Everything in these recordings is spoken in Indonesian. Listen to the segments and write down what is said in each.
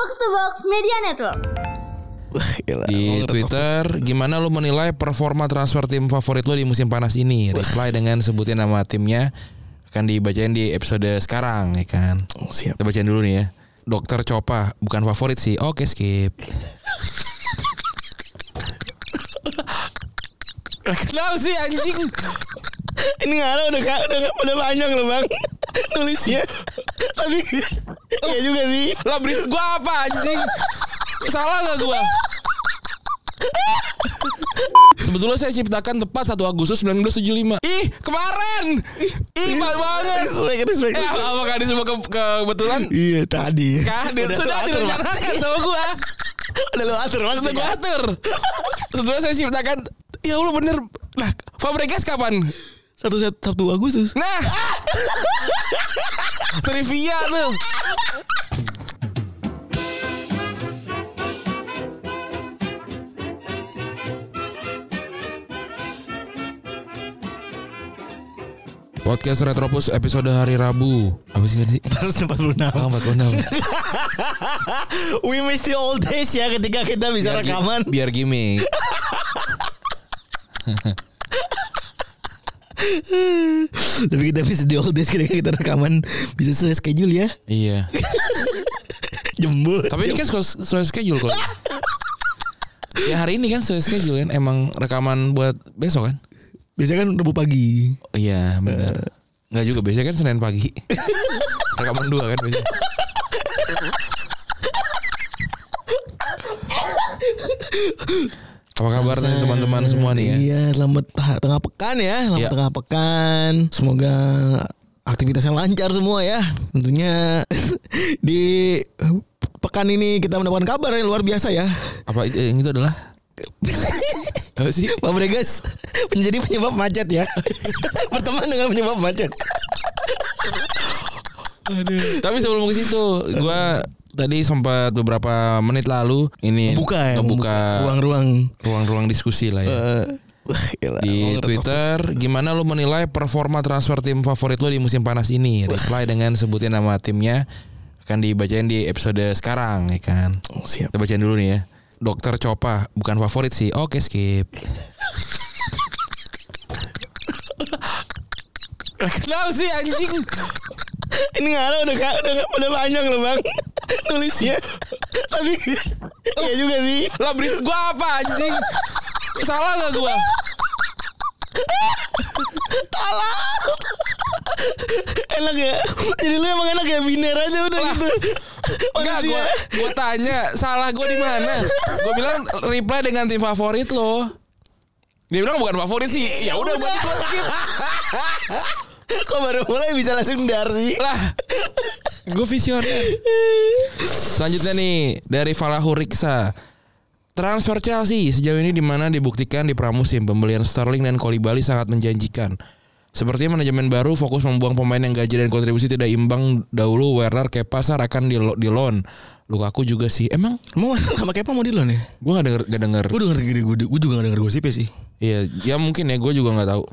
Box to Box Media Network. Wah, gila. di Twitter gimana lu menilai performa transfer tim favorit lu di musim panas ini? Reply dengan sebutin nama timnya. Akan dibacain di episode sekarang ya kan? Oh, siap. kita bacain dulu nih ya. Dokter Copa bukan favorit sih. Oke skip. Kenapa sih anjing? Ini nggak ada udah udah udah panjang loh bang nulisnya. Tapi iya juga sih. Lah berita gua apa anjing? Salah gak gua? Sebetulnya saya ciptakan tepat 1 Agustus 1975 Ih kemarin Ih pas banget Respect, respect, Eh apakah ini semua ke kebetulan? Iya tadi. Kadir Udah sudah direncanakan sama gua Udah lu atur mas. Sudah gua atur Sebetulnya saya ciptakan Ya Allah bener Nah Fabregas kapan? Satu Sabtu Agustus. Nah Trivia tuh Podcast Retropus episode hari Rabu Apa sih tadi? Harus 46. Oh 46 We miss the old days ya ketika kita bisa Biar rekaman. Biar gimmick Tapi kita miss the old days ketika kita rekaman. Bisa sesuai schedule ya. Iya. Jembut. Tapi ini kan sesuai schedule kalau Ya hari ini kan sesuai schedule kan. Emang rekaman buat besok kan? Biasanya kan Rabu pagi. Oh, Iya benar. Enggak juga biasanya kan Senin pagi. Rekaman dua kan biasanya Apa kabar nih teman-teman semua nih ya Iya, selamat tengah pekan ya, selamat Iya. tengah pekan. Semoga aktivitasnya lancar semua ya. Tentunya di pekan ini kita mendapatkan kabar yang luar biasa ya. Apa itu- yang itu adalah Apa sih Pak Bregas menjadi penyebab macet ya. Berteman dengan penyebab macet. Tapi sebelum ke situ Gua tadi sempat beberapa menit lalu Ini Buka ya, Membuka ruang-ruang. ruang-ruang diskusi lah ya. Wah, gila. di Twitter gimana lu menilai performa transfer tim favorit lu di musim panas ini? Reply dengan sebutin nama timnya akan dibacain di episode sekarang ya kan? Oh, siap. kita bacain dulu nih ya. Dokter Copa bukan favorit sih. Oke skip. Kenapa sih anjing? Ini nggak ada udah udah udah panjang loh bang nulisnya. Tapi iya juga sih. Lah berita gua apa anjing? Salah gak gua? Enak ya. Jadi lu emang enak ya biner aja udah gitu. Enggak gua gua tanya salah gua di mana? Gua bilang reply dengan tim favorit lo. Dia bilang bukan favorit sih. Ya udah buat skip. Kok baru mulai bisa langsung dar sih? Lah. Gue visioner. Selanjutnya nih dari Falahu Riksa. Transfer Chelsea sejauh ini di mana dibuktikan di pramusim pembelian Sterling dan Koulibaly sangat menjanjikan. Sepertinya manajemen baru fokus membuang pemain yang gaji dan kontribusi tidak imbang dahulu Werner Kepa Sar akan di, di loan. Lukaku juga sih. Emang Mau sama Kepa mau di loan ya? gue gak denger, gak denger. Gue denger gini, gue, gue juga gak denger gosipnya sih. Iya, ya mungkin ya gue juga nggak tahu.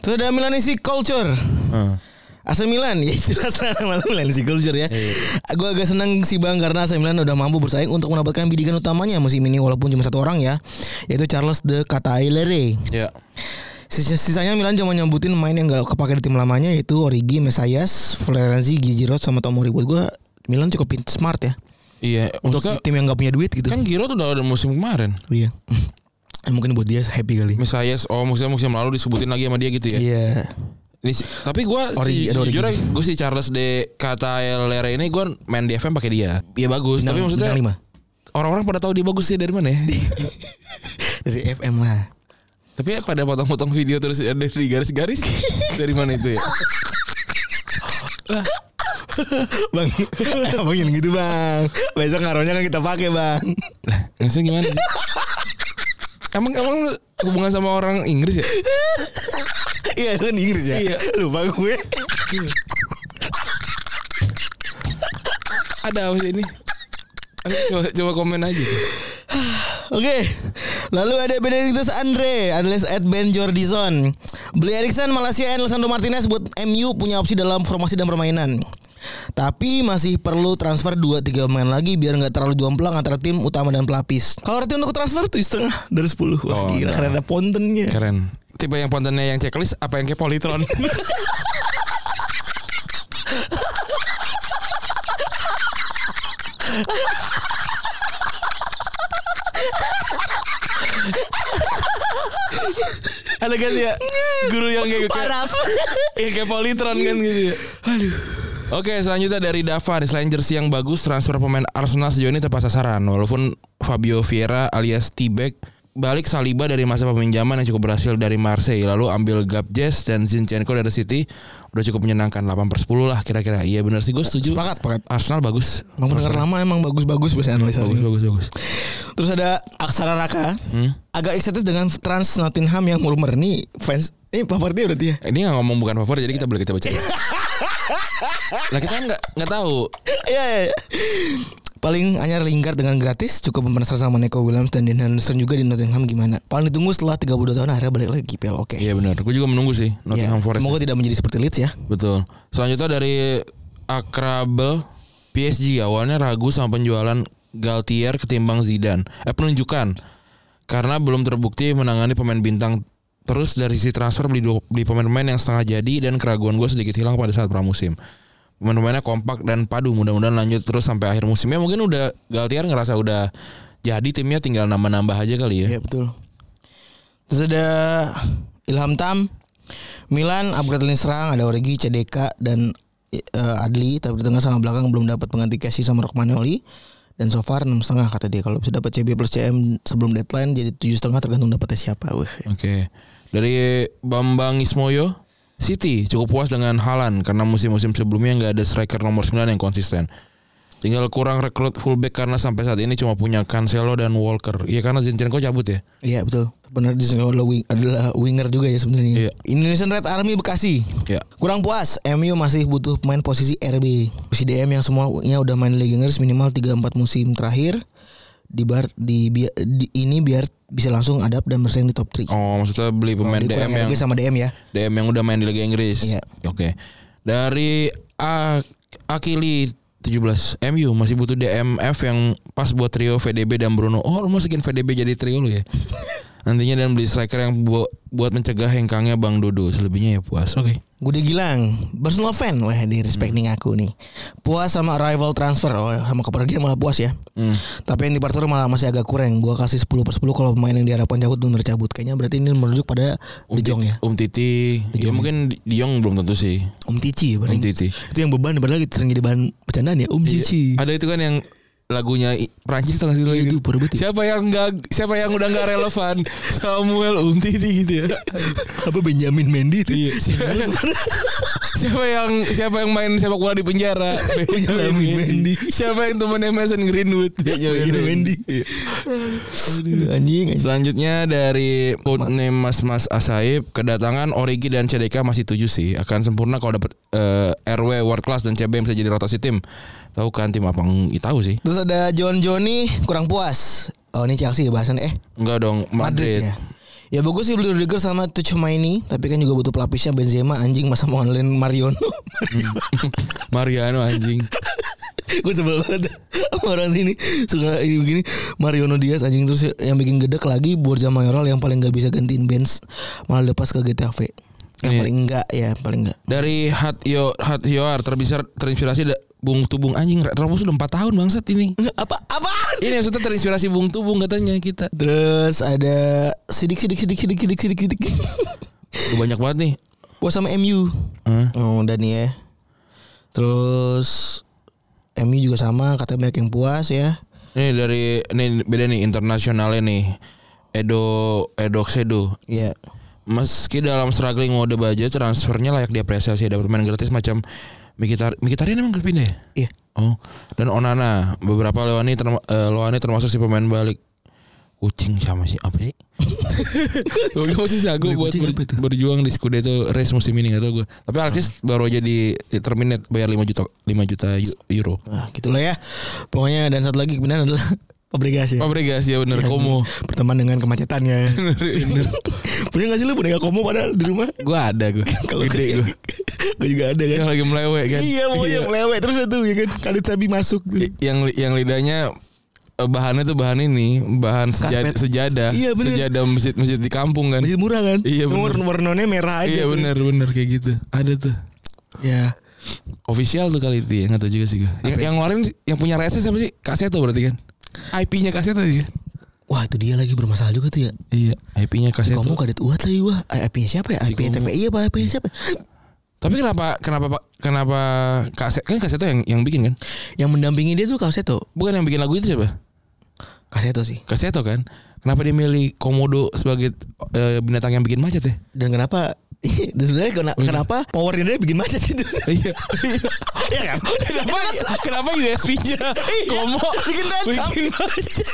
Terus ada Milanese Culture. Heeh. AC Milan ya jelas lah nama Milanese Culture ya. Gue agak senang sih bang karena AC Milan udah mampu bersaing untuk mendapatkan bidikan utamanya musim ini walaupun cuma satu orang ya, yaitu Charles de Catailere. Ya. Sis- Sisanya Milan cuma nyebutin main yang gak kepake di tim lamanya yaitu Origi, Mesias, Florenzi, Giroud sama Tomori. Buat gue Milan cukup smart ya Iya, untuk maksudnya tim yang gak punya duit gitu. kan Giroud udah ada musim kemarin. Iya. Mungkin buat dia happy kali. Misalnya oh maksudnya musim lalu disebutin lagi sama dia gitu ya. Iya. Ini sih- tapi gue si, sejujurnya gue si Charles de Lere ini gue main di FM pakai dia. Iya bagus, tapi Bintang- maksudnya bintang lima. orang-orang pada tahu dia bagus sih dari mana ya? Dari FM lah. tapi ya pada potong-potong video terus ada di garis-garis dari mana itu ya? Bang, abang yang gitu bang. Besok ngaruhnya kan kita pakai bang. Lah, maksudnya gimana sih? Emang emang hubungan sama orang Inggris ya? Iya itu kan Inggris ya. Iya. Lupa gue. Ada apa sih ini? Coba, coba komen aja. Oke. Lalu ada Benedictus Andre alias at Ben Jordison. Beli Erikson Malaysia and Lisandro Martinez buat MU punya opsi dalam formasi dan permainan. Tapi masih perlu transfer 2-3 pemain lagi biar nggak terlalu jomplang antara tim utama dan pelapis. Kalau rating untuk transfer tuh setengah dari 10. Wah, Oh, gila nah. karena ada pontennya. Keren. Tipe yang pontennya yang checklist apa yang kayak Polytron? Ada kan ya guru yang kayak Paraf. yang kayak Polytron kan gitu ya. Aduh. Oke selanjutnya dari Dava Selain jersey yang bagus Transfer pemain Arsenal sejauh ini tepat sasaran Walaupun Fabio Vieira alias T-Back Balik Saliba dari masa peminjaman yang cukup berhasil dari Marseille Lalu ambil Gabjes dan Zinchenko dari City Udah cukup menyenangkan 8 per 10 lah kira-kira Iya benar sih gue setuju Sepakat, sepakat. Arsenal bagus Emang pendengar lama emang bagus-bagus biasanya Bagus analisasi. bagus bagus Terus ada Aksara Raka. Hmm? Agak excited dengan trans Nottingham yang murmer nih fans. Ini favoritnya berarti ya. Ini nggak ngomong bukan favorit jadi kita boleh kita baca Lah kita nggak nggak tahu Iya, iya. iya. Paling anyar Lingard dengan gratis cukup penasaran sama Neko Williams dan Dean Henderson juga di Nottingham gimana. Paling ditunggu setelah 32 tahun akhirnya balik lagi PL. Oke. Iya benar Gue juga menunggu sih Ya, Nottingham Forest Semoga tidak menjadi seperti Leeds ya. Betul. Selanjutnya dari Akrabel PSG awalnya ragu sama penjualan Galtier ketimbang Zidane. Eh penunjukan karena belum terbukti menangani pemain bintang. Terus dari sisi transfer beli dua- beli pemain-pemain yang setengah jadi dan keraguan gue sedikit hilang pada saat pramusim. Pemain-pemainnya kompak dan padu. Mudah-mudahan lanjut terus sampai akhir musimnya. Mungkin udah Galtier ngerasa udah jadi timnya tinggal nambah-nambah aja kali ya. Iya betul. Terus ada Ilham Tam, Milan upgrade lini serang ada Origi, CDK dan eh, Adli tapi di tengah sama belakang belum dapat pengganti Casey sama Rockmanoli dan so far enam setengah kata dia kalau bisa dapat CB plus CM sebelum deadline jadi tujuh setengah tergantung dapatnya siapa. Oke. Dari Bambang Ismoyo, City cukup puas dengan Halan karena musim-musim sebelumnya nggak ada striker nomor 9 yang konsisten. Tinggal kurang rekrut fullback karena sampai saat ini cuma punya Cancelo dan Walker. Iya karena Zinchenko cabut ya. Iya betul. Benar di sini adalah, wing, adalah winger juga ya sebenarnya. Iya. Indonesian Red Army Bekasi. Ya. Kurang puas, MU masih butuh pemain posisi RB. Posisi DM yang semuanya udah main Liga Inggris minimal 3-4 musim terakhir. Di bar di, bi- di- ini biar bisa langsung adapt dan bersaing di top 3. Oh maksudnya beli pemain Jadi DM yang sama DM ya. DM yang udah main di Liga Inggris. Iya. Oke. Dari A Akili 17 MU masih butuh DMF yang pas buat trio VDB dan Bruno. Oh, lu masukin VDB jadi trio lu ya. Nantinya dan beli striker yang buat buat mencegah hengkangnya Bang Dodo. Selebihnya ya puas. Oke. Gue udah gilang Personal fan Wah di respect nih aku nih Puas sama rival transfer oh, Sama kepergian malah puas ya Hmm. Tapi yang di Barcelona malah masih agak kurang Gua kasih 10 per 10 Kalau pemain yang diharapkan cabut bener cabut Kayaknya berarti ini merujuk pada De Jong ya Um Titi. Ya mungkin Di Jong belum tentu sih. Om Cici ya Um. Titi. Itu yang beban Padahal sering jadi bahan bercandaan ya Om Cici Ada itu kan yang lagunya Prancis tuh nggak sih Iya, gitu? itu ya. Siapa yang nggak siapa yang udah nggak relevan? Samuel Um Titi gitu ya. Apa Benjamin Mendy itu Iya. siapa yang siapa yang main sepak bola di penjara? Benjamin Mendy. Siapa yang temennya Mason Greenwood? Benjamin Mendy Iya. Aduh, Anjing anjing Selanjutnya dari codename Mas Mas Asaib kedatangan Origi dan CDK masih tujuh sih akan sempurna kalau dapat eh, RW world class dan CB yang bisa jadi rotasi tim. Tahu kan tim apa? Ih, tahu sih. Terus ada John Johnny Kurang puas Oh ini Chelsea ya bahasan Eh Enggak dong Madrid, Madrid. ya. Ya bagus sih beli Rudiger sama Tuchmaini Tapi kan juga butuh pelapisnya Benzema anjing masa mau ngandelin Mariano Mariano anjing. Gue sebel banget sama orang sini Suka ini begini Mariano Diaz anjing Terus yang bikin gedek lagi Borja Mayoral yang paling gak bisa gantiin Benz Malah lepas ke GTV Yang Iya. paling enggak ya paling enggak Dari Hatyo Hatyoar terbisa terinspirasi da- Bung Tubung anjing Robos udah 4 tahun bangsat ini. Apa? Apa? Ini maksudnya terinspirasi Bung Tubung katanya kita. Terus ada sidik sidik sidik sidik sidik sidik sidik. Banyak banget nih. Puas sama MU. Hah? Oh, dan ya. Terus MU juga sama, katanya banyak yang puas ya. Ini dari ini beda nih internasionalnya nih. Edo Edo Sedo. Iya. Meski dalam struggling mode budget transfernya layak diapresiasi dapat pemain gratis macam Mikitar Mikitarian emang pindah ya? Iya. Oh, dan Onana beberapa Loani term, eh, Loani termasuk si pemain balik kucing sama sih apa sih? gue masih jago Balik buat ber- berjuang di Scudetto race musim ini gak tau gue. Tapi Alexis baru aja di terminate bayar 5 juta 5 juta eu- euro. Nah, gitulah ya. Pokoknya dan satu lagi kebenaran adalah Fabregas ya. Fabregas ya bener Komo. Berteman dengan kemacetannya. Punya gak sih lu boneka Komo padahal di rumah? gue ada gue. Kalau Gede gue. Gue juga ada kan. Yang lagi melewek kan. Iya, pokoknya melewet terus itu ya kan. Khalid Sabi masuk Yang yang lidahnya eh, bahannya tuh bahan ini, bahan sejada, sejadah, Iya, bener. sejadah masjid-masjid di kampung kan. Masih murah kan? Iya, bener. warnanya merah aja. Iya tuh. benar benar kayak gitu. Ada tuh. Ya. Official tuh kali itu ya nggak tahu juga sih gue. Yang, yang ngeluarin yang punya RSS siapa sih? Kak Seto berarti kan. IP-nya Seto ya. Wah itu dia lagi bermasalah juga tuh ya. Iya, IP-nya Kak Si kamu kadet uat lagi wah. Eh, IP-nya siapa ya? Si IP. TPI apa IP siapa? Tapi kenapa kenapa Pak kenapa Kak Seto kan Kak Seto yang yang bikin kan? Yang mendampingi dia tuh Kaseto. Bukan yang bikin lagu itu siapa? Kaseto sih. Kak Seto kan. Kenapa dia milih komodo sebagai eh, binatang yang bikin macet ya? Dan kenapa sebenarnya kena- kenapa powernya dia bikin macet itu? Iya. Iya kan? kenapa kenapa USP-nya komo Bikin bikin macet?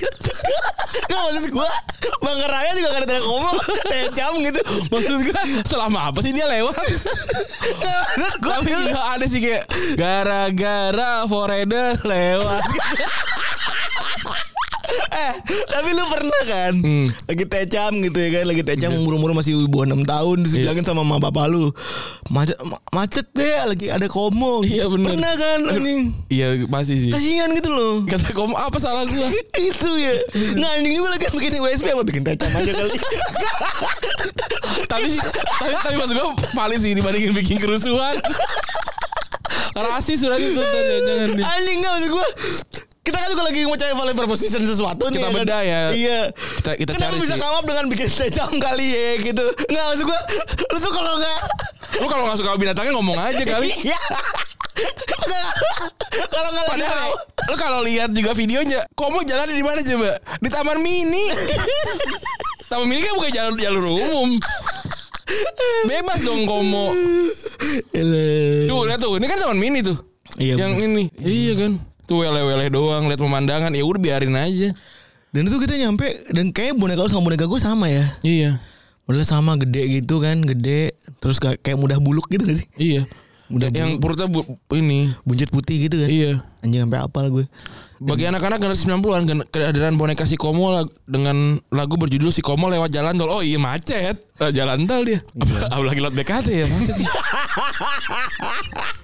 Gak maksud gua Bang Raya juga kadang ada komo Tecam gitu Maksud gue selama apa sih dia lewat? Gua Tapi ada sih kayak gara-gara foreigner lewat. Tapi lu pernah kan Hmm. Lagi tecam gitu ya kan Lagi tecam umur-umur masih bawah 6 tahun Terus Iya. bilangin sama mama bapak lu Macet ma- Macet deh Lagi ada komo Iya, bener. Pernah kan anjing Iya pasti sih. Kasihan gitu loh Kata komo apa salah gua? itu ya nggak anjing juga lagi bikin USB apa bikin tecam aja kali tapi tapi, tapi maksud gua valid sih dibandingin bikin kerusuhan. Rasis surat itu tadi jangan anjing nggak maksud gue kita kan juga lagi mau cari value proposition sesuatu nih Kita bedah ya. iya Kita kita Kenapa cari bisa sih. come up dengan bikin tecam kali ya gitu Nggak maksud gue Lu tuh kalau nggak Lu kalau nggak suka binatangnya ngomong aja kali. Iya. Kalau nggak lagi Padahal tahu lu kalau lihat juga videonya, komo jalan di mana coba? Di Taman Mini. Taman Mini kan bukan jalur jalur umum. Bebas dong komo. Tuh lihat tuh, ini kan Taman Mini tuh. Iya, Yang ini. Iya kan. Tuh wele-wele doang lihat pemandangan. Ya udah biarin aja. Dan itu kita nyampe Dan kayaknya boneka lu sama boneka gue sama ya Iya. Modalnya sama gede gitu kan Gede Terus kayak kayak mudah buluk gitu gak sih Iya. Udah yang perutnya bu, ini. Buncit putih gitu kan Iya. Anjing sampai apal gue Bagi anak-anak generasi 90-an gen- kehadiran boneka si Komo lag- dengan lagu berjudul si Komo lewat jalan tol. Oh iya macet. Eh, jalan tol dia. Apalagi lewat BKT ya macet.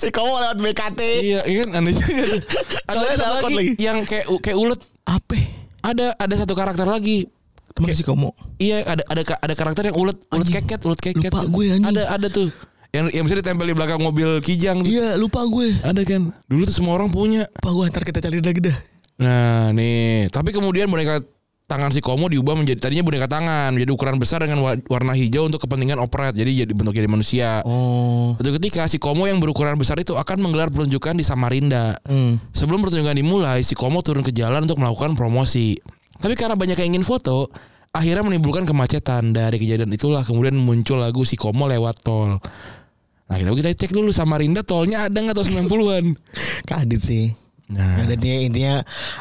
Si Komo lewat BKT iya, iya kan aneh juga. Ada satu lagi, lagi. yang kayak kayak ulet. Apa Ada ada satu karakter lagi. Temen si Komo Iya, ada ada ada karakter yang ulet, ulet Anjing. keket, ulet keket. Lupa gue, anjing. Ada ada tuh. Yang yang bisa ditempel di belakang mobil Kijang. Iya lupa gue Ada kan. Dulu tuh semua orang punya. Lupa gue ntar kita cari lagi dah Nah nih, tapi kemudian boneka tangan si Komo diubah menjadi tadinya boneka tangan menjadi ukuran besar dengan wa- warna hijau untuk kepentingan operet. Jadi jadi bentuk jadi manusia. Oh Suatu ketika si Komo yang berukuran besar itu akan menggelar pertunjukan di Samarinda. hmm. Sebelum pertunjukan dimulai, si Komo turun ke jalan untuk melakukan promosi. Tapi karena banyak yang ingin foto, akhirnya menimbulkan kemacetan. Dari kejadian itulah kemudian muncul lagu si Komo lewat tol. Nah kita kita cek dulu Samarinda tolnya ada nggak tahun 90-an? Kadit sih Nah, Ada intinya, intinya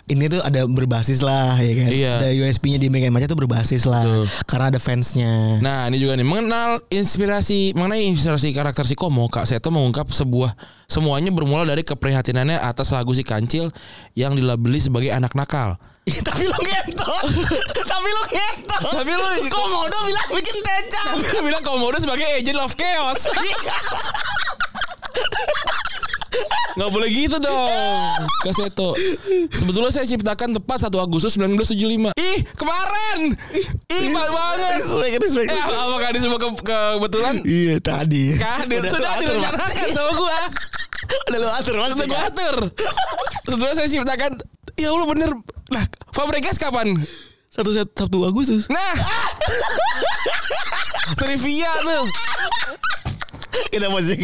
ini tuh ada berbasis lah ya kan. Iya. Ada USB-nya di Mega Macet tuh berbasis lah. Betul. Karena ada fansnya. Nah ini juga nih mengenal inspirasi mengenai inspirasi karakter si Komo Kak Seto mengungkap sebuah semuanya bermula dari keprihatinannya atas lagu si Kancil yang dilabeli sebagai anak nakal. Tapi lu ngentot. Tapi lu ngentot. Tapi lu Komodo bilang bikin tecam. Dia bilang Komodo sebagai agent of chaos. Nggak boleh gitu dong. Kak Seto Sebetulnya saya ciptakan tepat 1 Agustus 1975 Ih kemarin! Ih pas banget. Respect, respect, Eh respect. apakah ini semua ke kebetulan? Iya tadi. Kadir Udah Sudah direncanakan sama gua. Udah lu atur mas. Sudah gua atur. Sebetulnya saya ciptakan Ya Allah bener. Nah Fabregas kapan? Satu Sabtu Agustus. Nah. Trivia tuh Kita posting.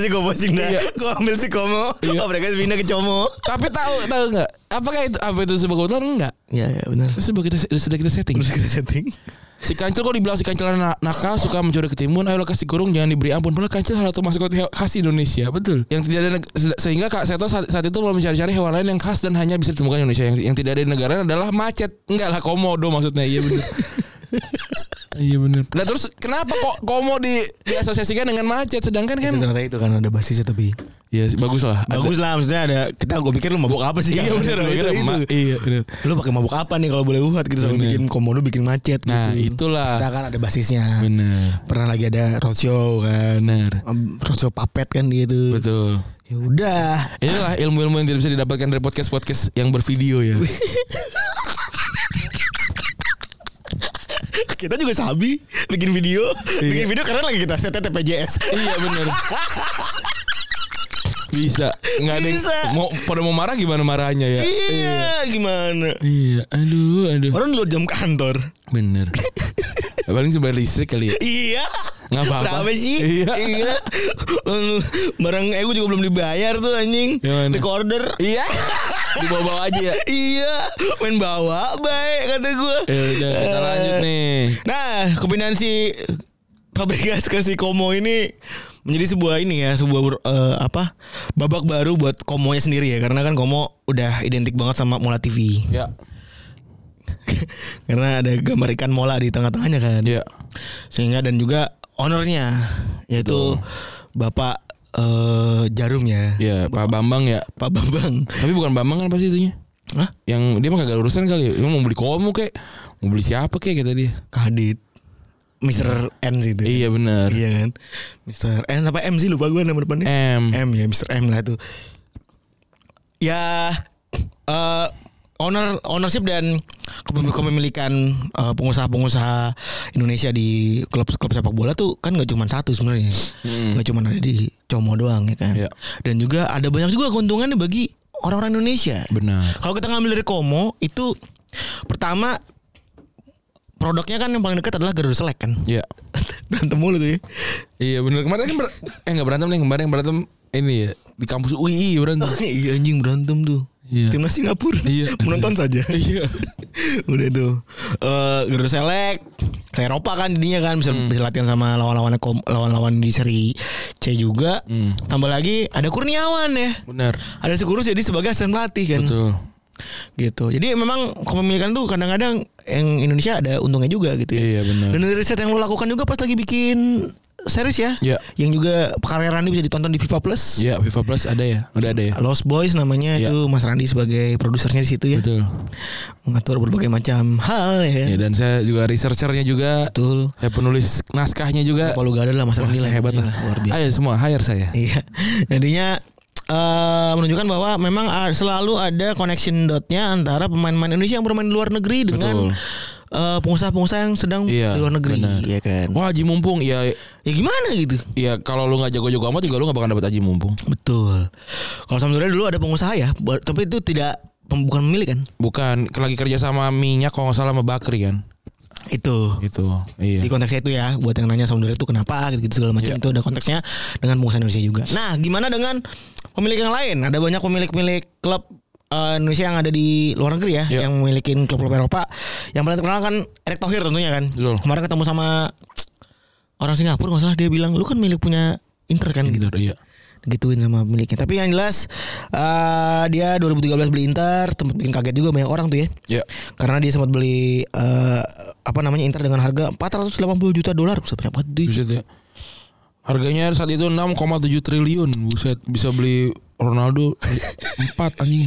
Sih gue posting dah. Iya. Gue ambil si Komo. Iya. Oh, mereka pindah ke Como. Tapi tahu tahu nggak? Apakah itu apa itu sebuah kebetulan enggak? Iya ya benar. Itu sebuah kita sudah kita setting. Terus kita setting. Si kancil kok dibilang si kancil na- nakal suka mencuri ketimun ayo kasih kurung jangan diberi ampun padahal kancil salah satu maskot khas Indonesia betul yang tidak ada sehingga Kak Seto saat, saat itu mau mencari-cari hewan lain yang khas dan hanya bisa ditemukan di Indonesia yang, yang tidak ada di negara adalah macet enggak lah komodo maksudnya iya benar iya benar nah terus kenapa kok komo di diasosiasikan dengan macet sedangkan kan Itu ternyata itu kan ada basisnya tapi. Iya, bagus lah. Ada- Bagus lah maksudnya ada kita gue pikir lu mabuk apa sih? Iya kan? benar, itu, itu, Ma- itu. Iya benar. Lu pakai mabuk apa nih kalau boleh uhat gitu sama bikin komodo bikin macet Nah, gitu. itulah. Kita kan ada basisnya. Benar. Pernah lagi ada roadshow kan. Benar. Roadshow papet kan gitu. Betul. Ya udah. Inilah ilmu-ilmu yang tidak bisa didapatkan dari podcast-podcast yang bervideo ya. Kita juga sabi bikin video, bikin video karena lagi kita set TPJS. iya benar. Bisa. Nggak ada yang Bisa. mau pada mau marah gimana marahnya ya? Iya, gimana? Iya, aduh, aduh. Orang luar jam kantor. Bener. Paling cuma listrik kali ya. Iya. Nggak apa-apa. Berapa sih? Iya. iya. Barang ego juga belum dibayar tuh anjing. Yang mana? Recorder. Iya. Dibawa-bawa aja ya. iya, main bawa baik kata gue. Ya udah, kita lanjut nih. Nah, kepindahan si Fabregas ke si Komo ini menjadi sebuah ini ya, sebuah eh, apa? babak baru buat Komonya sendiri ya, karena kan Komo udah identik banget sama Mola TV. Ya. karena ada gambar ikan mola di tengah-tengahnya kan. Ya. Sehingga dan juga ownernya yaitu Bapak eh, Jarum ya. Ya, Pak Bambang ya. Pak Bambang. Tapi bukan Bambang kan pasti itunya. Hah? Yang dia mah kagak urusan kali ya. Emang mau beli komu kek. Mau beli siapa kek kata dia. Kadit. Mr. N sih itu. Iya benar. Iya kan. Mr. N apa M sih lupa gue nama depannya. M. M ya Mr. M lah itu. Ya eh owner ownership dan kepem- kepemilikan eh, pengusaha-pengusaha Indonesia di klub-klub sepak bola tuh kan nggak cuma satu sebenarnya. Hmm. Cuma ada di Como doang ya kan. Iya. Dan juga ada banyak juga keuntungannya bagi orang-orang Indonesia. Benar. Kalau kita ngambil dari Como itu pertama produknya kan yang paling dekat adalah Garuda Select kan. Iya. Berantem mulu tuh ya. Iya benar. Kemarin kan ber- eh enggak berantem nih, kemarin yang berantem ini ya di kampus UI berantem. iya anjing berantem tuh. Iya. Timnas Singapura. Iya. Menonton saja. Iya. Udah tuh. Eh Garuda Select ke Eropa kan jadinya kan bisa bisa latihan sama lawan-lawan lawan-lawan di seri C juga. Hmm. Tambah lagi ada Kurniawan ya. Benar. Ada si Kurus jadi sebagai asisten pelatih kan. Betul. Gitu. Jadi memang kepemilikan tuh kadang-kadang yang Indonesia ada untungnya juga gitu ya. Iya benar. Dan dari riset yang lo lakukan juga pas lagi bikin series ya. Iya. Yang juga karya Randy bisa ditonton di FIFA Plus. Iya, FIFA Plus ada ya. Udah ada ya. Lost Boys namanya Iya. itu Mas Randi sebagai produsernya di situ ya. Betul. Mengatur berbagai macam hal ya. Ya dan saya juga researchernya juga. Betul. Saya penulis naskahnya juga. Kalau gak ada lah Mas Wah, Randi lah hebat lah. Luar biasa. Ayo semua hire saya. Iya. Jadinya eh menunjukkan bahwa memang selalu ada connection dotnya antara pemain-pemain Indonesia yang bermain di luar negeri dengan eh, pengusaha-pengusaha yang sedang Iya, di luar negeri, benar. ya kan? Wah, Haji Mumpung ya Ya gimana gitu? ya kalau lu nggak jago-jago amat juga lu nggak bakal dapat Haji Mumpung. Betul. Kalau Sampdoria dulu ada pengusaha ya, tapi itu tidak bukan pemilik kan? Bukan lagi kerja sama minyak kalau nggak salah sama Bakri kan. Itu. Gitu. Iya. Di konteksnya itu ya, buat yang nanya Sampdoria itu kenapa gitu, segala macam Iya. itu ada konteksnya dengan pengusaha Indonesia juga. Nah, gimana dengan pemilik yang lain? Ada banyak pemilik-pemilik klub eh, Indonesia yang ada di luar negeri ya, Iya. yang memiliki klub-klub Eropa. Yang paling terkenal kan Erick Thohir tentunya kan. Betul. Kemarin ketemu sama orang Singapura nggak salah dia bilang, lu kan milik punya Inter kan gitu. Gitu, iya. Gituin sama pemiliknya. Tapi yang jelas eh, dia 2013 beli Inter, tempat bikin kaget juga banyak orang tuh ya. Ya. Karena dia sempat beli eh, apa namanya Inter dengan harga 480 juta dolar, banyak banget. Buset ya. Harganya saat itu 6,7 triliun. Buset, bisa beli Ronaldo 4 anjing.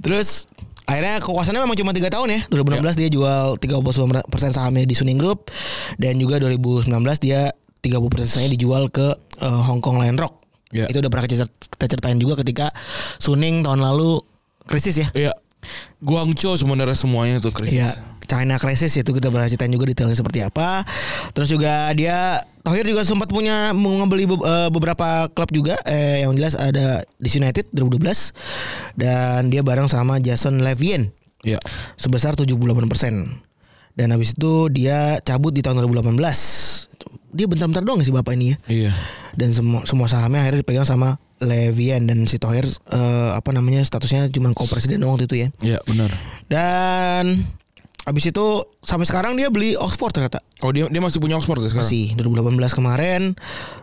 Terus akhirnya kekuasaannya memang cuma tiga tahun ya. 2016 dia jual 30% sahamnya di Suning Group dan juga 2019 dia 30% sahamnya dijual ke eh, Hong Kong Lion Rock. Ya. Itu udah pernah kita, kita ceritain juga ketika Suning tahun lalu krisis ya. Iya. Guangzhou sebenarnya semuanya tuh krisis. Iya, China Crisis itu kita bahas ceritain juga detailnya seperti apa. Terus juga dia Thohir juga sempat punya membeli be- eh, beberapa klub juga eh, yang jelas ada di United 2012 dan dia bareng sama Jason Levien Iya. sebesar 78%. Dan habis itu dia cabut di tahun 2018. Dia bentar-bentar doang sih bapak ini ya. Iya. Dan semua semua sahamnya akhirnya dipegang sama Levien dan si Thohir eh, apa namanya statusnya cuma co-presiden waktu itu ya. Iya, benar. Dan habis itu sampai sekarang dia beli Oxford ternyata. Oh, dia dia masih punya Oxford ya sekarang? Masih 2018 kemarin.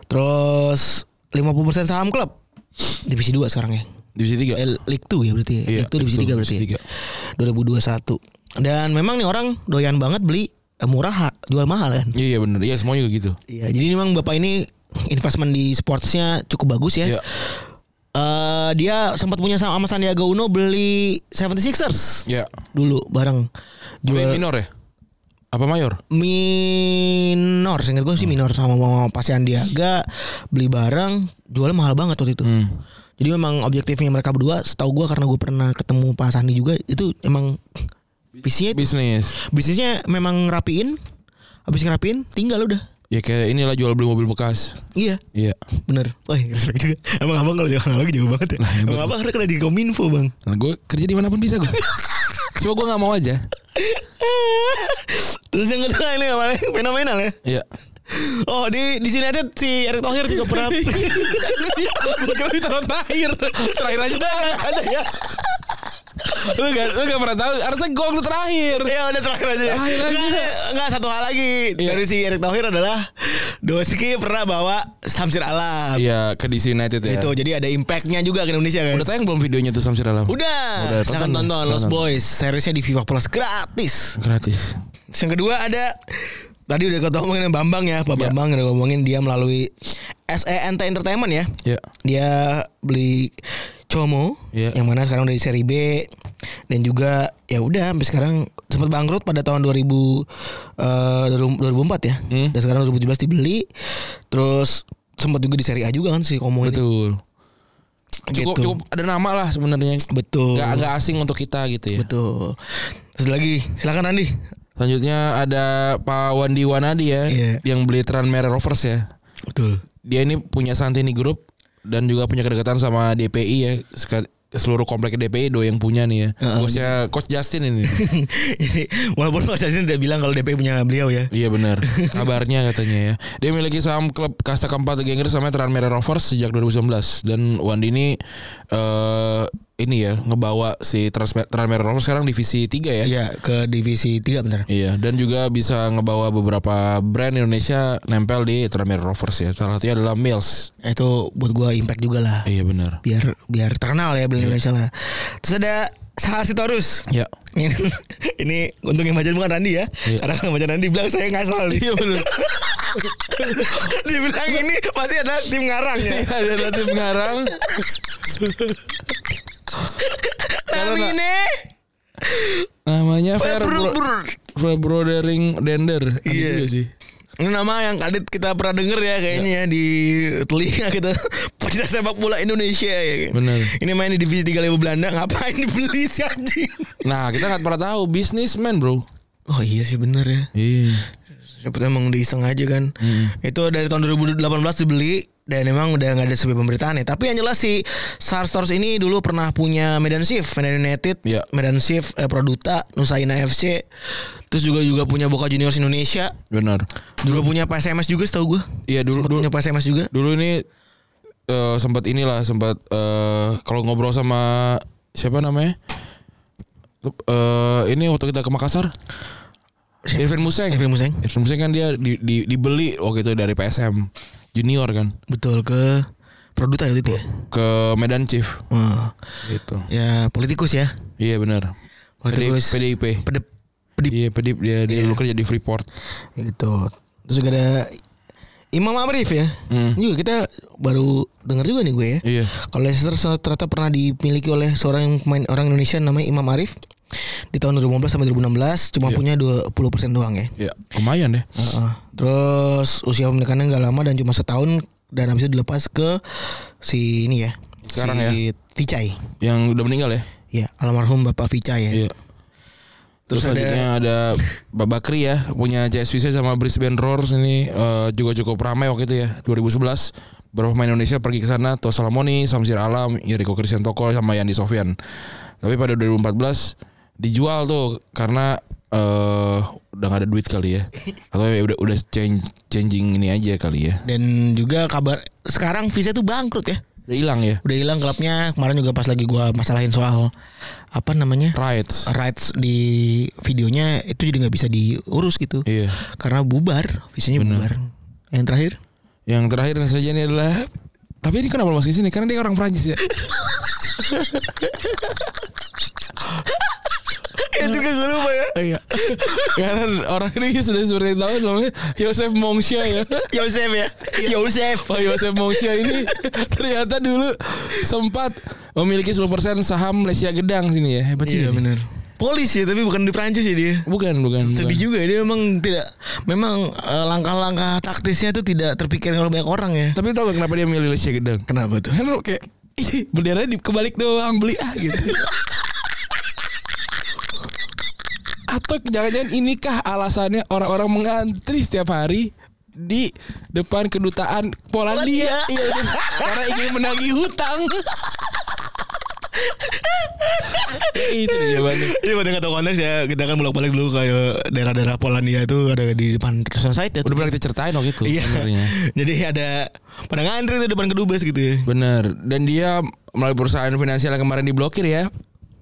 Terus 50% saham klub. Divisi 2 sekarang ya. Divisi 3. Eh, League 2 ya berarti ya. Iya, League 2 divisi League 3 two, berarti divisi ya. 2021. Dan memang nih orang doyan banget beli eh, murah jual mahal kan. Iya, iya benar. Iya, semuanya gitu. Iya, jadi memang Bapak ini investment di sportsnya cukup bagus ya. Iya. Eh, dia sempat punya sama sama Sandiaga Uno beli 76ers Ya. dulu bareng Jual minor ya? Apa mayor? minor seingat gue sih minor sama, sama Pak Sandiaga beli bareng jualnya mahal banget waktu itu Hmm. jadi memang objektifnya mereka berdua setahu gue karena gue pernah ketemu Pak Sandi juga itu emang visinya Bisnis. bisnisnya memang rapiin habis ngerapiin tinggal udah Ya kayak inilah jual beli mobil bekas. iya Iya. bener wah respect juga emang abang kalau jangan lagi jago banget ya emang abang karena kena di kominfo bang Nah, gue kerja di mana pun bisa gue. Cuma gue nggak mau aja. terus yang kedua ini apa nih? fenomenal ya Iya. oh di di United si Erick Thohir juga pernah Gue kira ditaruh terakhir. Terakhir aja dah. ada ya Lu gak, lu gak pernah tahu. Harusnya gue waktu terakhir. Ya udah terakhir aja. Terakhir aja. Enggak, satu hal lagi Iya. dari si Erick Thohir adalah Doski pernah bawa Samsir Alam. Iya ke DC United ya. Itu jadi ada impactnya juga ke Indonesia kan. Udah tayang belum videonya tuh Samsir Alam? Udah, Udah, tonton, tonton, Lost. Boys seriesnya di Viva Plus gratis. Gratis. Yang kedua ada tadi udah kita ngomongin Bambang ya, Pak Ya. Bambang udah ngomongin dia melalui SENT Entertainment ya. Ya. Dia beli Como Iya. yang mana sekarang udah di seri B dan juga ya udah sampai sekarang sempat bangkrut pada tahun 2000 eh 2004 ya. Hmm. Dan sekarang 2017 dibeli. Terus sempat juga di seri A juga kan si Como ini. Betul. Cukup Gitu. cukup ada nama lah sebenarnya. Betul. Gak, gak asing untuk kita gitu ya. Betul. Terus lagi silakan Randi. Selanjutnya ada Pak Wandi Wanadi ya Iya. yang beli Tranmere Rovers ya. Betul. Dia ini punya Santini Group dan juga punya kedekatan sama DPI ya. Seluruh komplek DPI do yang punya nih ya. Bosnya Coach Justin ini. Ini walaupun Mas Yasin tidak bilang kalau DP punya beliau ya. iya benar. Kabarnya katanya ya. Dia memiliki saham klub kasta keempat Liga Inggris namanya Tranmere Rovers sejak 2019 dan Wandi ini eh ini ya ngebawa si Transmer- Tranmere Rovers sekarang divisi 3 ya. Iya ke divisi 3 benar. Iya, dan juga bisa ngebawa beberapa brand Indonesia nempel di Tranmere Rovers ya. Salah satunya adalah Mills. Itu buat gua impact juga lah. Iya benar. Biar biar terkenal ya beli Indonesia lah. Terus ada Sahar Sitorus. Ya. Ini, ini untuk yang baca bukan Randi ya. Iya. Karena kalau baca Randi bilang saya ngasal nih. Iya benar. Dibilang ini pasti ada tim ngarang ya. Ada nanti pengarang. Kalau nggak- Namine Namanya Fair Bro- Bro, bro- Fair Brodering Dender. Ada Iya. sih. Ini nama yang kadit kita pernah denger ya kayaknya ya di telinga kita pecinta sepak bola Indonesia ya. Bener. Ini main di divisi 3 level Belanda ngapain dibeli sih anjing? Nah, kita nggak pernah tahu bisnismen, Bro. Oh iya sih bener ya. Iya. Tahu emang udah iseng aja kan. Itu dari tahun 2018 dibeli dan emang udah nggak ada sebuah pemberitaan ya. Tapi yang jelas si Star Stars ini dulu pernah punya Medan Shift, Medan United, Iya. Medan Shift, eh, Produta, Nusaina FC. Terus juga juga punya Boca Juniors Indonesia. Benar. Juga punya PSMS juga setahu gue. Iya dulu Sempat dulu punya PSMS juga. dulu ini eh, sempat inilah sempat eh, kalau ngobrol sama siapa namanya eh ini waktu kita ke Makassar Irfan Museng Irfan Museng. Irfan Museng kan dia di, di- dibeli waktu itu dari PSM junior kan Betul ke Produta itu ya. ke Medan Chief Wah, gitu ya politikus ya. iya benar Politikus. PDIP Pedip, pedip iya PDIP dia dia dulu kerja di Freeport gitu. Terus juga ada Imam Arif ya. Hmm. Juga kita baru dengar juga nih gue ya. iya Kalau Leicester ternyata pernah dimiliki oleh seorang pemain orang Indonesia namanya Imam Arif di tahun 2015 sampai 2016 cuma Iya. punya 20% doang ya. iya lumayan deh Heeh. Terus usia pemilikannya nggak lama dan cuma setahun dan habis itu dilepas ke si ini ya. Sekarang si ya. Vicai. yang udah meninggal ya Ya, almarhum Bapak Vicai ya. iya Terus, Terus ada- selanjutnya ada Mbak Bakri ya punya CSVC sama Brisbane Roars ini eh, juga cukup ramai waktu itu ya 2011 beberapa pemain Indonesia pergi ke sana Tos Salamoni, Samsir Alam, Yeriko Kristiantoko sama Yandi Sofyan. Tapi pada 2014 dijual tuh karena eh udah gak ada duit kali ya atau ya udah udah change, changing ini aja kali ya Dan juga kabar sekarang Visa tuh bangkrut ya. udah hilang ya Udah hilang klubnya. Kemarin juga pas lagi gua masalahin soal apa namanya? rights rights di videonya itu jadi nggak bisa diurus gitu. iya Karena bubar, visanya Bener. bubar. Yang terakhir yang terakhir dan saja ini adalah tapi ini kenapa di sini karena dia orang Prancis ya juga gue lupa ya. Iya. Karena orang ini sudah seperti tahu namanya Yosef Mongsha ya. Yosef ya. Yosef. Pak Yosef Mongsha ini ternyata dulu sempat memiliki 10% saham Malaysia Gedang sini ya. Hebat sih. Iya benar. Polis ya tapi bukan di Prancis ya dia. Bukan, bukan. Sedih bukan. juga dia memang tidak memang eh, langkah-langkah taktisnya itu tidak terpikir oleh banyak orang ya. Tapi tau gak kenapa dia milih Malaysia Gedang? Kenapa tuh? Lo kayak "Ih, bendera di kebalik doang beli ah gitu. Atau jangan-jangan inikah alasannya orang-orang mengantri setiap hari di depan kedutaan Polandia, Polandia. Iya, bener. karena ingin menagih hutang. Ya, itu dia jawabannya. Ini buat yang gak tahu konteks ya Kita kan bolak-balik dulu kayak Daerah-daerah Polandia itu Ada di depan Site ya Udah pernah kita ceritain waktu itu. Iya sebenarnya. Jadi ada Pada ngantri tuh depan kedubes gitu ya Bener. Dan dia melalui perusahaan finansial yang kemarin diblokir ya.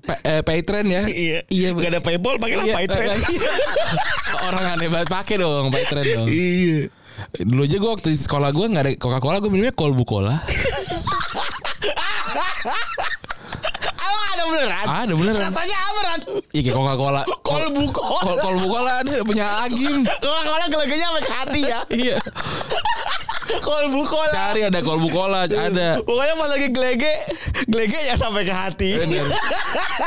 Eh, Paytrend ya. Iya Iya. Gak ada Paypal Pakai lah Iya, Paytrend iya. Orang aneh banget pakai dong Paytrend dong. Iya Dulu aja gue waktu di sekolah gue nggak ada Coca-Cola gue minumnya kolbu cola. Emang ada beneran? ada beneran. Rasanya apa Ran? Iya kayak Coca-Cola. Kolbu cola. Kol kolbu cola ada punya Agim. Cola-Cola gelegenya sampai ke hati ya Iya. Kolbu cola Cari ada kolbu cola ada. Pokoknya pas lagi gelege Gelege ya sampai ke hati.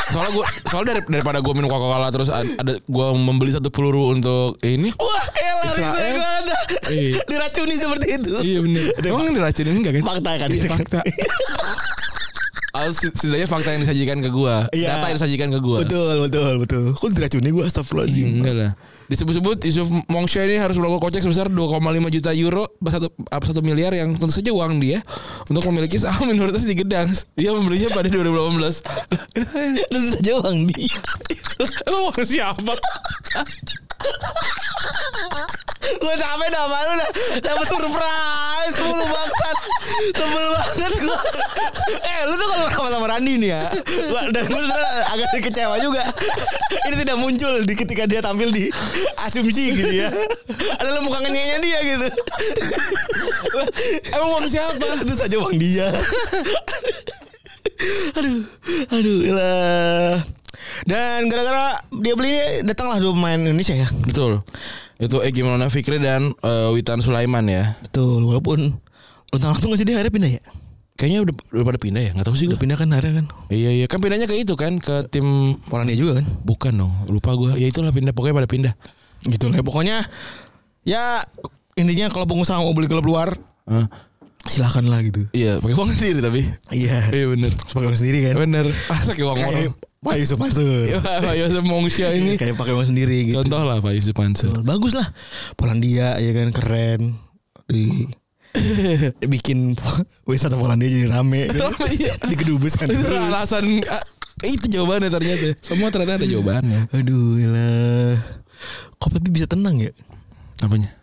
Soalnya gue soalnya dari, daripada gue minum Coca-Cola terus ada, gue membeli satu peluru untuk ini. Wah elah Israel. Gue ada Iya. Diracuni seperti itu Iya bener. Emang diracunin enggak kan? Fakta kan Iya, fakta. Harus setidaknya fakta yang disajikan ke gua Iya. Data yang disajikan ke gua Betul betul betul Kok diracuni gue astagfirullahaladzim Enggak lah Disebut-sebut Yusuf Mongsha ini harus merogoh kocek sebesar 2,5 juta euro satu, apa, satu miliar yang tentu saja uang dia Untuk memiliki saham minoritas di Gedang. Dia membelinya pada 2018 Lu saja uang dia. Emang uang siapa? Gue capek dah malu dah Dapet surprise Mulu bangsat. Sebel banget gue Eh lu tuh kalau sama sama Randi nih ya? Gua, Dan gue agak kecewa juga. Ini tidak muncul di ketika dia tampil di Asumsi gitu ya. Adalah muka ngenyanya dia gitu. Emang uang siapa? Itu saja uang dia. Aduh Aduh lah Dan gara-gara dia beli Datanglah dua pemain Indonesia ya. Betul. Itu Egy Maulana Fikri dan eh, Witan Sulaiman ya. Betul Walaupun Luntang langsung sih dia akhirnya pindah ya? Kayaknya udah, udah pada pindah ya? Gak tahu sih Udah gue pindah kan akhirnya kan? Iya iya. Kan pindahnya ke itu kan Ke tim Polandia juga kan? Bukan dong Lupa gue Ya itulah pindah Pokoknya pada pindah. Gitu lah pokoknya ya intinya kalau pengusaha mau beli klub luar Hah? silakan lah gitu. Iya pakai uang sendiri tapi. Iya. Iya bener. Pakai uang sendiri kan? Bener. Masa kayak uang orang Pak Yusuf Mansur. Ya, Pak Yosef Mongsha ini. Kayak pakai uang sendiri gitu. Contoh lah Pak Yusuf Mansur. Bagus lah Polandia ya kan keren. Di bikin wisata Polandia jadi rame? Iya. di kedubes kan. Itu alasan ah, Itu jawabannya ternyata. Semua ternyata ada jawabannya. Aduh lah kok tapi bisa tenang ya? Apanya?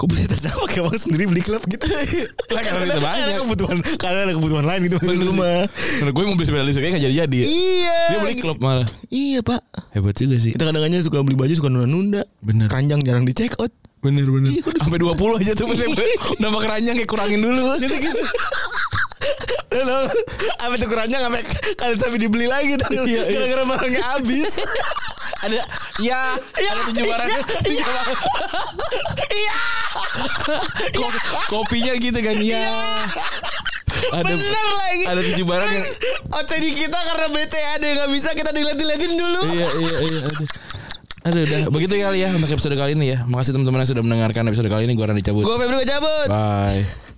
Kok bisa tenang pakai uang sendiri beli klub gitu. Lah, karena kita banyak. ada kebutuhan. karena ada kebutuhan lain gitu di rumah. Karena gue mau beli sepeda listrik gak jadi-jadi. Ya iya. Dia beli klub malah. Iya pak. Hebat juga sih. Kita kadang-kadang suka beli baju suka nunda-nunda. Bener. Keranjang jarang di check out. Bener bener. Iya, Sampai 20 aja tuh Udah pakai keranjang kayak kurangin dulu. Gitu. Gitu Apa tuh keranjang sampai kalian sampai dibeli lagi. Iya, iya. Gara-gara barangnya habis. Ada Ya Ada tujuh barang. Tujuh barang. Iya. Ko- Kopinya gitu kan Ya Ada Bener lagi. Ada tujuh barang yang OCD kita karena bete ada yang nggak bisa kita dilihat-liatin dulu. Iya iya iya ada. Aduh udah Begitu kali ya Untuk episode kali ini ya Makasih teman-teman yang sudah mendengarkan episode kali ini Gue Randy cabut Gue Febri gue cabut. Bye